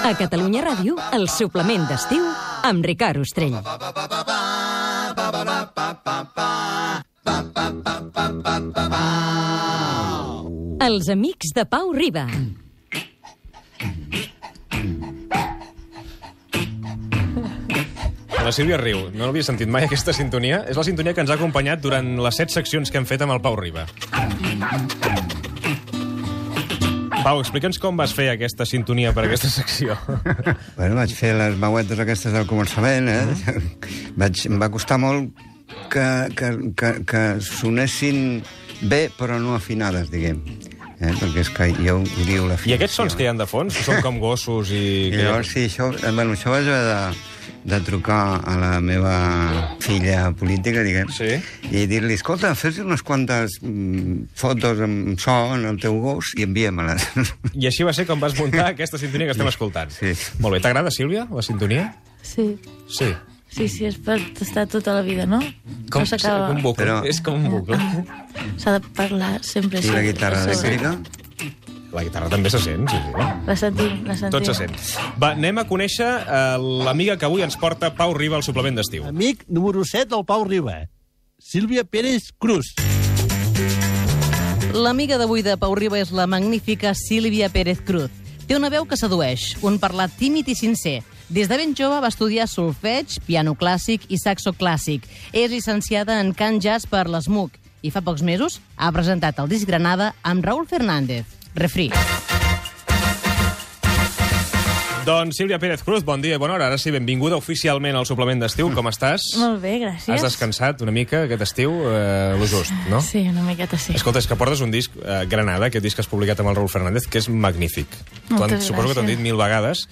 A Catalunya Ràdio, el suplement d'estiu amb Ricard Ostrell. Els amics de Pau Riba. La Sílvia riu. No l'havia sentit mai, aquesta sintonia. És la sintonia que ens ha acompanyat durant les set seccions que hem fet amb el Pau Riba. Pau, explica'ns com vas fer aquesta sintonia per aquesta secció. Bueno, vaig fer les veuetes aquestes del començament, eh? Vaig, em va costar molt que, que, que, que sonessin bé, però no afinades, diguem. Eh? Perquè és que ja ho diu la I aquests sons que hi han de fons, que són com gossos i... I llavors, sí, això, eh, bueno, això vaig haver de, de trucar a la meva filla política, diguem, Sí. i dir-li, escolta, fes unes quantes mm, fotos amb so en el teu gos i envia-me-les. I així va ser com vas muntar aquesta sintonia que estem escoltant. Sí. Molt bé. T'agrada, Sílvia, la sintonia? Sí, Sí. sí, sí, és per estar tota la vida, no? Com, no s'acaba. com un bucle. Però- És com un bucle. S'ha de parlar sempre. I la guitarra elèctrica? La guitarra també se sent, sí, sí. La sentim, la sentim. Tot se sent. Va, anem a conèixer uh, l'amiga que avui ens porta Pau Riba al suplement d'estiu. Amic número 7 del Pau Riba. Sílvia Pérez Cruz. L'amiga d'avui de Pau Riba és la magnífica Sílvia Pérez Cruz. Té una veu que sedueix, un parlat tímid i sincer. Des de ben jove va estudiar solfeig, piano clàssic i saxo clàssic. És llicenciada en cant jazz per l'ESMUC i fa pocs mesos ha presentat el disc Granada amb Raúl Fernández. Refri. Doncs Sílvia Pérez Cruz, bon dia i bona hora. Ara sí, benvinguda oficialment al suplement d'estiu. Com estàs? Molt bé, gràcies. Has descansat una mica aquest estiu, eh, lo just, no? Sí, una miqueta sí. Escolta, és que portes un disc, eh, Granada, aquest disc que has publicat amb el Raúl Fernández, que és magnífic. Moltes Suposo que t'ho han gràcies. dit mil vegades,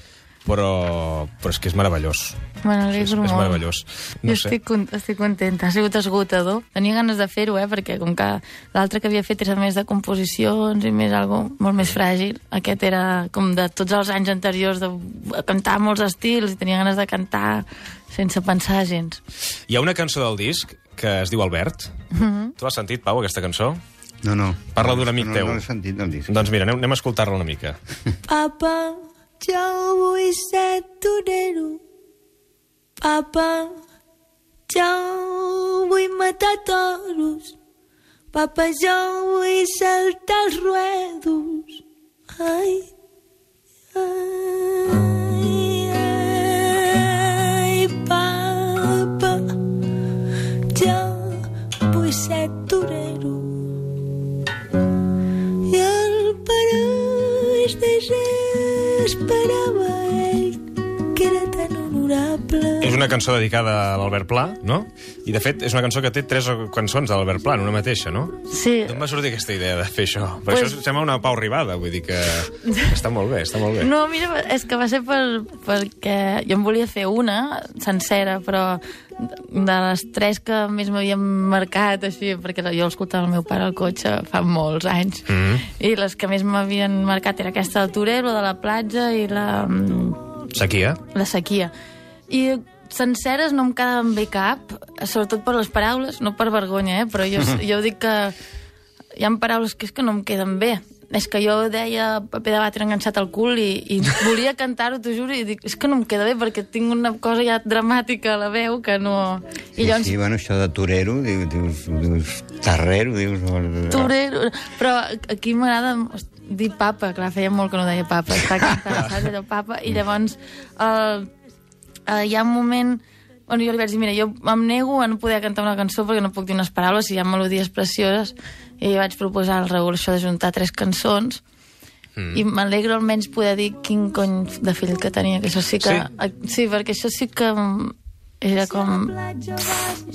però, però és que és meravellós. Me És, n'alegro és molt. meravellós. No jo sé. estic, con- estic contenta, ha sigut esgotador. Tenia ganes de fer-ho, eh, perquè com que l'altre que havia fet era més de composicions i més algo molt més fràgil, aquest era com de tots els anys anteriors de cantar molts estils i tenia ganes de cantar sense pensar gens. Hi ha una cançó del disc que es diu Albert. Mhm. Tu has sentit, Pau, aquesta cançó? No, no. Parla d'un amic no, teu. No l'he sentit, no el disc. Doncs mira, anem, anem a escoltar-la una mica. Papa, jo vull ser torero. Papa, jo vull matar toros. Papa, jo vull saltar els ruedos. Ai, cançó dedicada a l'Albert Pla, no? I, de fet, és una cançó que té tres cançons de l'Albert Pla, en una mateixa, no? Sí, D'on va sortir aquesta idea de fer això? Per Pues- això sembla una Pau Ribada, vull dir que està molt bé, està molt bé. No, mira, és que va ser per, perquè jo em volia fer una sencera, però de les tres que més m'havien marcat, així, perquè jo escoltava el meu pare al cotxe fa molts anys, mm. -hmm. i les que més m'havien marcat era aquesta del Torero, de la platja i la, mm, Sequia? la sequia. I senceres no em quedaven bé cap, sobretot per les paraules, no per vergonya, eh? però jo, jo dic que hi ha paraules que és que no em queden bé. És que jo deia paper de batre enganxat al cul i, i volia cantar-ho, t'ho juro, i dic, és que no em queda bé perquè tinc una cosa ja dramàtica a la veu que no... I Sí, llavors, sí, bueno, això de torero, dius, dius, dius tarrero, dius... torero... Però aquí m'agrada dir papa, clar, feia molt que no deia papa, està cantant, saps, allò papa, i llavors el, eh, hi ha un moment on jo li vaig dir, mira, jo em nego a no poder cantar una cançó perquè no puc dir unes paraules i hi ha melodies precioses, i vaig proposar al Raül això de juntar tres cançons, mm. i m'alegro almenys poder dir quin cony de fill que tenia, que això sí que... Sí, sí perquè això sí que era com...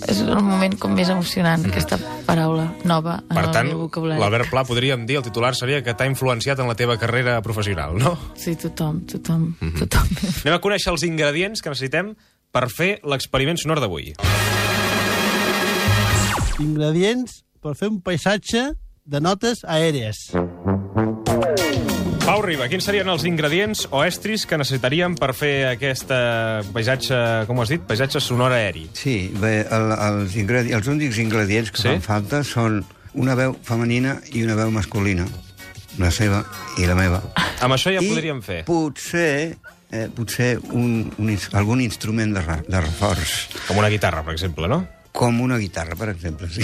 És el moment com més emocionant, aquesta paraula nova en Per el tant, meu vocabulari. l'Albert Pla, podríem dir, el titular seria que t'ha influenciat en la teva carrera professional, no? Sí, tothom, tothom, Mhm. tothom. Anem a conèixer els ingredients que necessitem per fer l'experiment sonor d'avui. Ingredients per fer un paisatge de notes aèries. Pau Riba, quins serien els ingredients o estris que necessitaríem per fer aquest paisatge, com has dit, paisatge sonor aeri? Sí, bé, el, els, els únics ingredients que Sí? fan falta són una veu femenina i una veu masculina. La seva i la meva. Amb això ja I podríem fer. potser eh, potser un, un, algun instrument de, de reforç, Com una guitarra, per exemple, no? com una guitarra, per exemple. Sí.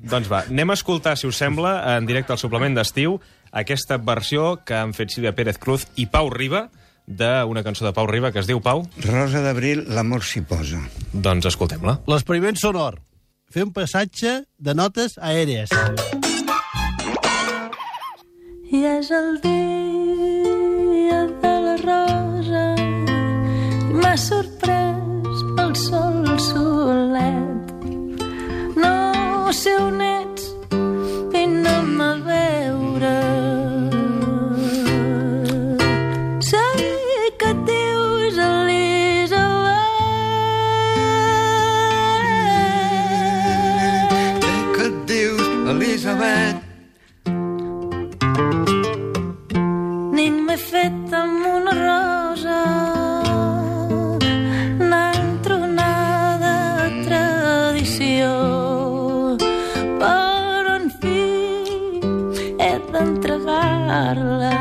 Doncs va, anem a escoltar, si us sembla, en directe al suplement d'estiu, aquesta versió que han fet Sílvia Pérez Cruz i Pau Riba, d'una cançó de Pau Riba que es diu Pau. Rosa d'abril, l'amor s'hi posa. Doncs escoltem-la. L'experiment sonor. Fer un passatge de notes aèries. I és el dia de la rosa i m'ha sorprès Elisabet? Nit m'he fet amb una rosa una entronada tradició però en fi he d'entregar-la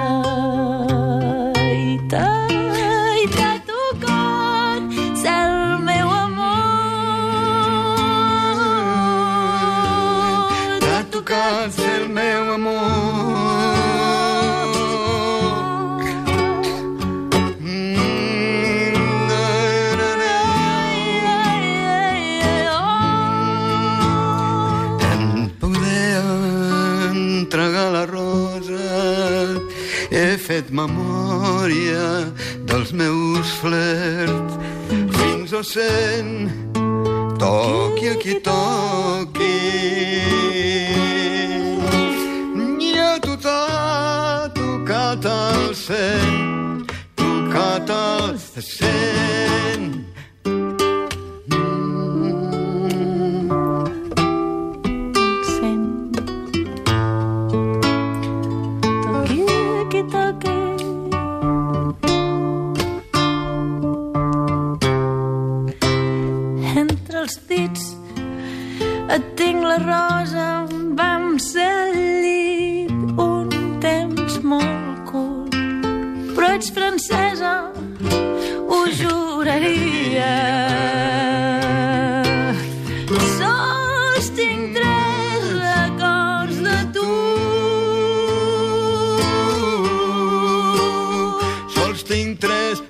i t'ha fet memòria dels meus flerts fins a cent toqui a qui toqui. I a tu t'ha tocat el cent tocat el cent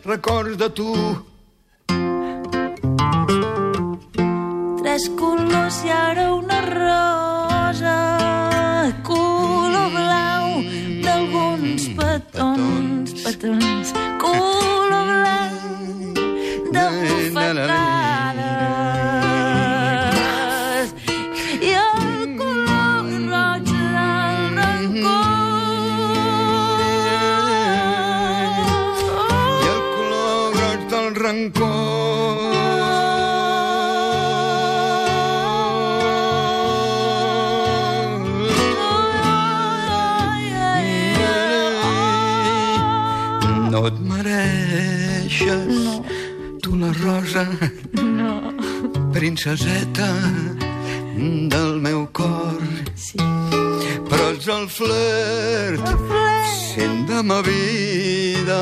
records de tu. Tres colors i ara una rosa. Color blau d'alguns petons, petons. Color rancor. No et mereixes No. tu la rosa, No. princeseta del meu cor. Sí. Però ets el flirt, El flirt. sent de ma vida.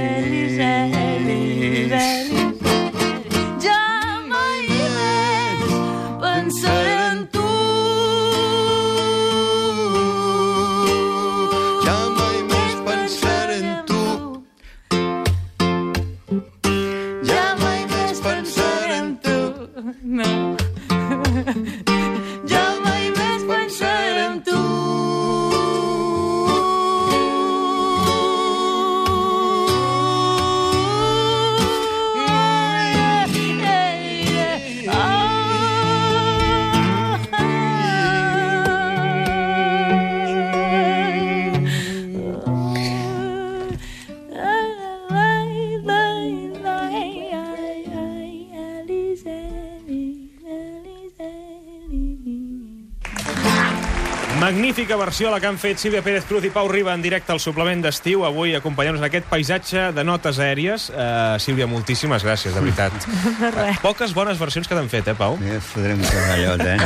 Magnífica versió la que han fet Sílvia Pérez Cruz i Pau Riba en directe al suplement d'estiu. Avui acompanyant-nos en aquest paisatge de notes aèries. Uh, Sílvia, moltíssimes gràcies, de veritat. De res. Uh, poques bones versions que t'han fet, eh, Pau? Ja ens fotrem un cagallot, eh?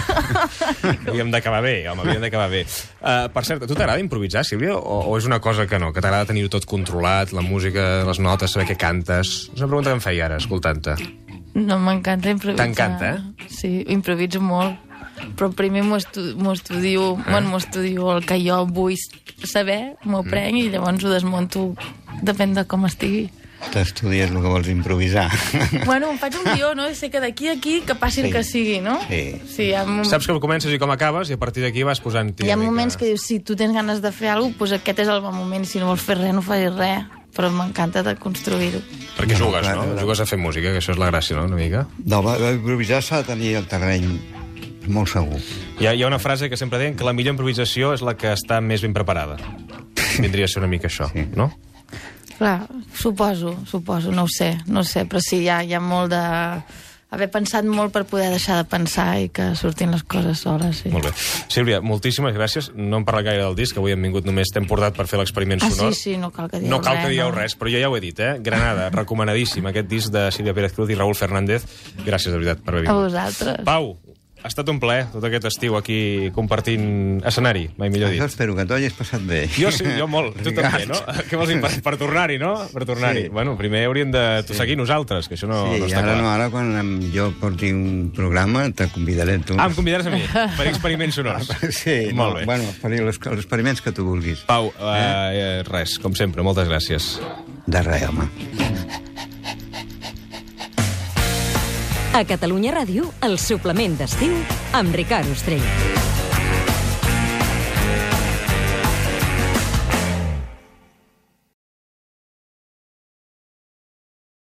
Havíem d'acabar bé, home, havíem d'acabar bé. Uh, per cert, a tu t'agrada improvisar, Sílvia, o, o és una cosa que no? Que t'agrada tenir-ho tot controlat, la música, les notes, saber què cantes? És una pregunta que em feia ara, escoltant-te. No, m'encanta improvisar. T'encanta, eh? Sí, improviso molt. Però primer m'ho estu m'ho estudio, eh? bueno, m'ho estudio el que jo vull saber, m'ho Mm. prenc i llavors ho desmunto, depèn de com estigui. T'estudies el que vols improvisar. Bueno, em faig un guió, no? I sé que d'aquí a aquí que passi Sí. el que sigui, no? Sí. sí mom- Saps que comences i com acabes, i a partir d'aquí vas posant... hi ha moments que dius, si tu tens ganes de fer alguna cosa, doncs aquest és el bon moment, si no vols fer res, no facis res. Però m'encanta de construir-ho. Perquè jugues, no? Jugues a fer música, que això és la gràcia, no?, una mica. No, improvisar s'ha de tenir el terreny molt segur. Hi ha, hi ha una frase que sempre deien que la millor improvisació és la que està més ben preparada. Vindria a ser una mica això, Sí. no? Clar, suposo, suposo, no ho sé, no ho sé, però sí, hi ha, hi ha molt de... Haver pensat molt per poder deixar de pensar i que surtin les coses soles, sí. Molt bé. Sílvia, moltíssimes gràcies. No em parla gaire del disc, avui hem vingut només, t'hem portat per fer l'experiment Ah, sonor. sí, sí, no cal que dieu No cal res, que dieu no. res, però jo ja ho he dit, eh? Granada, recomanadíssim, aquest disc de Sílvia Pérez Cruz i Raúl Fernández. Gràcies, de veritat, per haver A vingut. vosaltres. Pau, ha estat un plaer tot aquest estiu aquí compartint escenari, mai millor Jo dit. espero que tu hagis passat bé. Jo sí, jo molt, tu també, no? Què vols dir, per, per tornar-hi, no? Per tornar-hi. Sí. Bueno, primer hauríem de sí. seguir nosaltres, que això no, sí, no està ara clar. no, ara quan jo porti un programa te convidaré tu. Ah, em convidaràs a mi, per experiments sonors. Sí, Molt no, bé. bueno, faré els, els experiments que tu vulguis. Pau, eh? res, com sempre, moltes gràcies. De res, home. A Catalunya Ràdio, el suplement d'estiu amb Ricard Ostrell.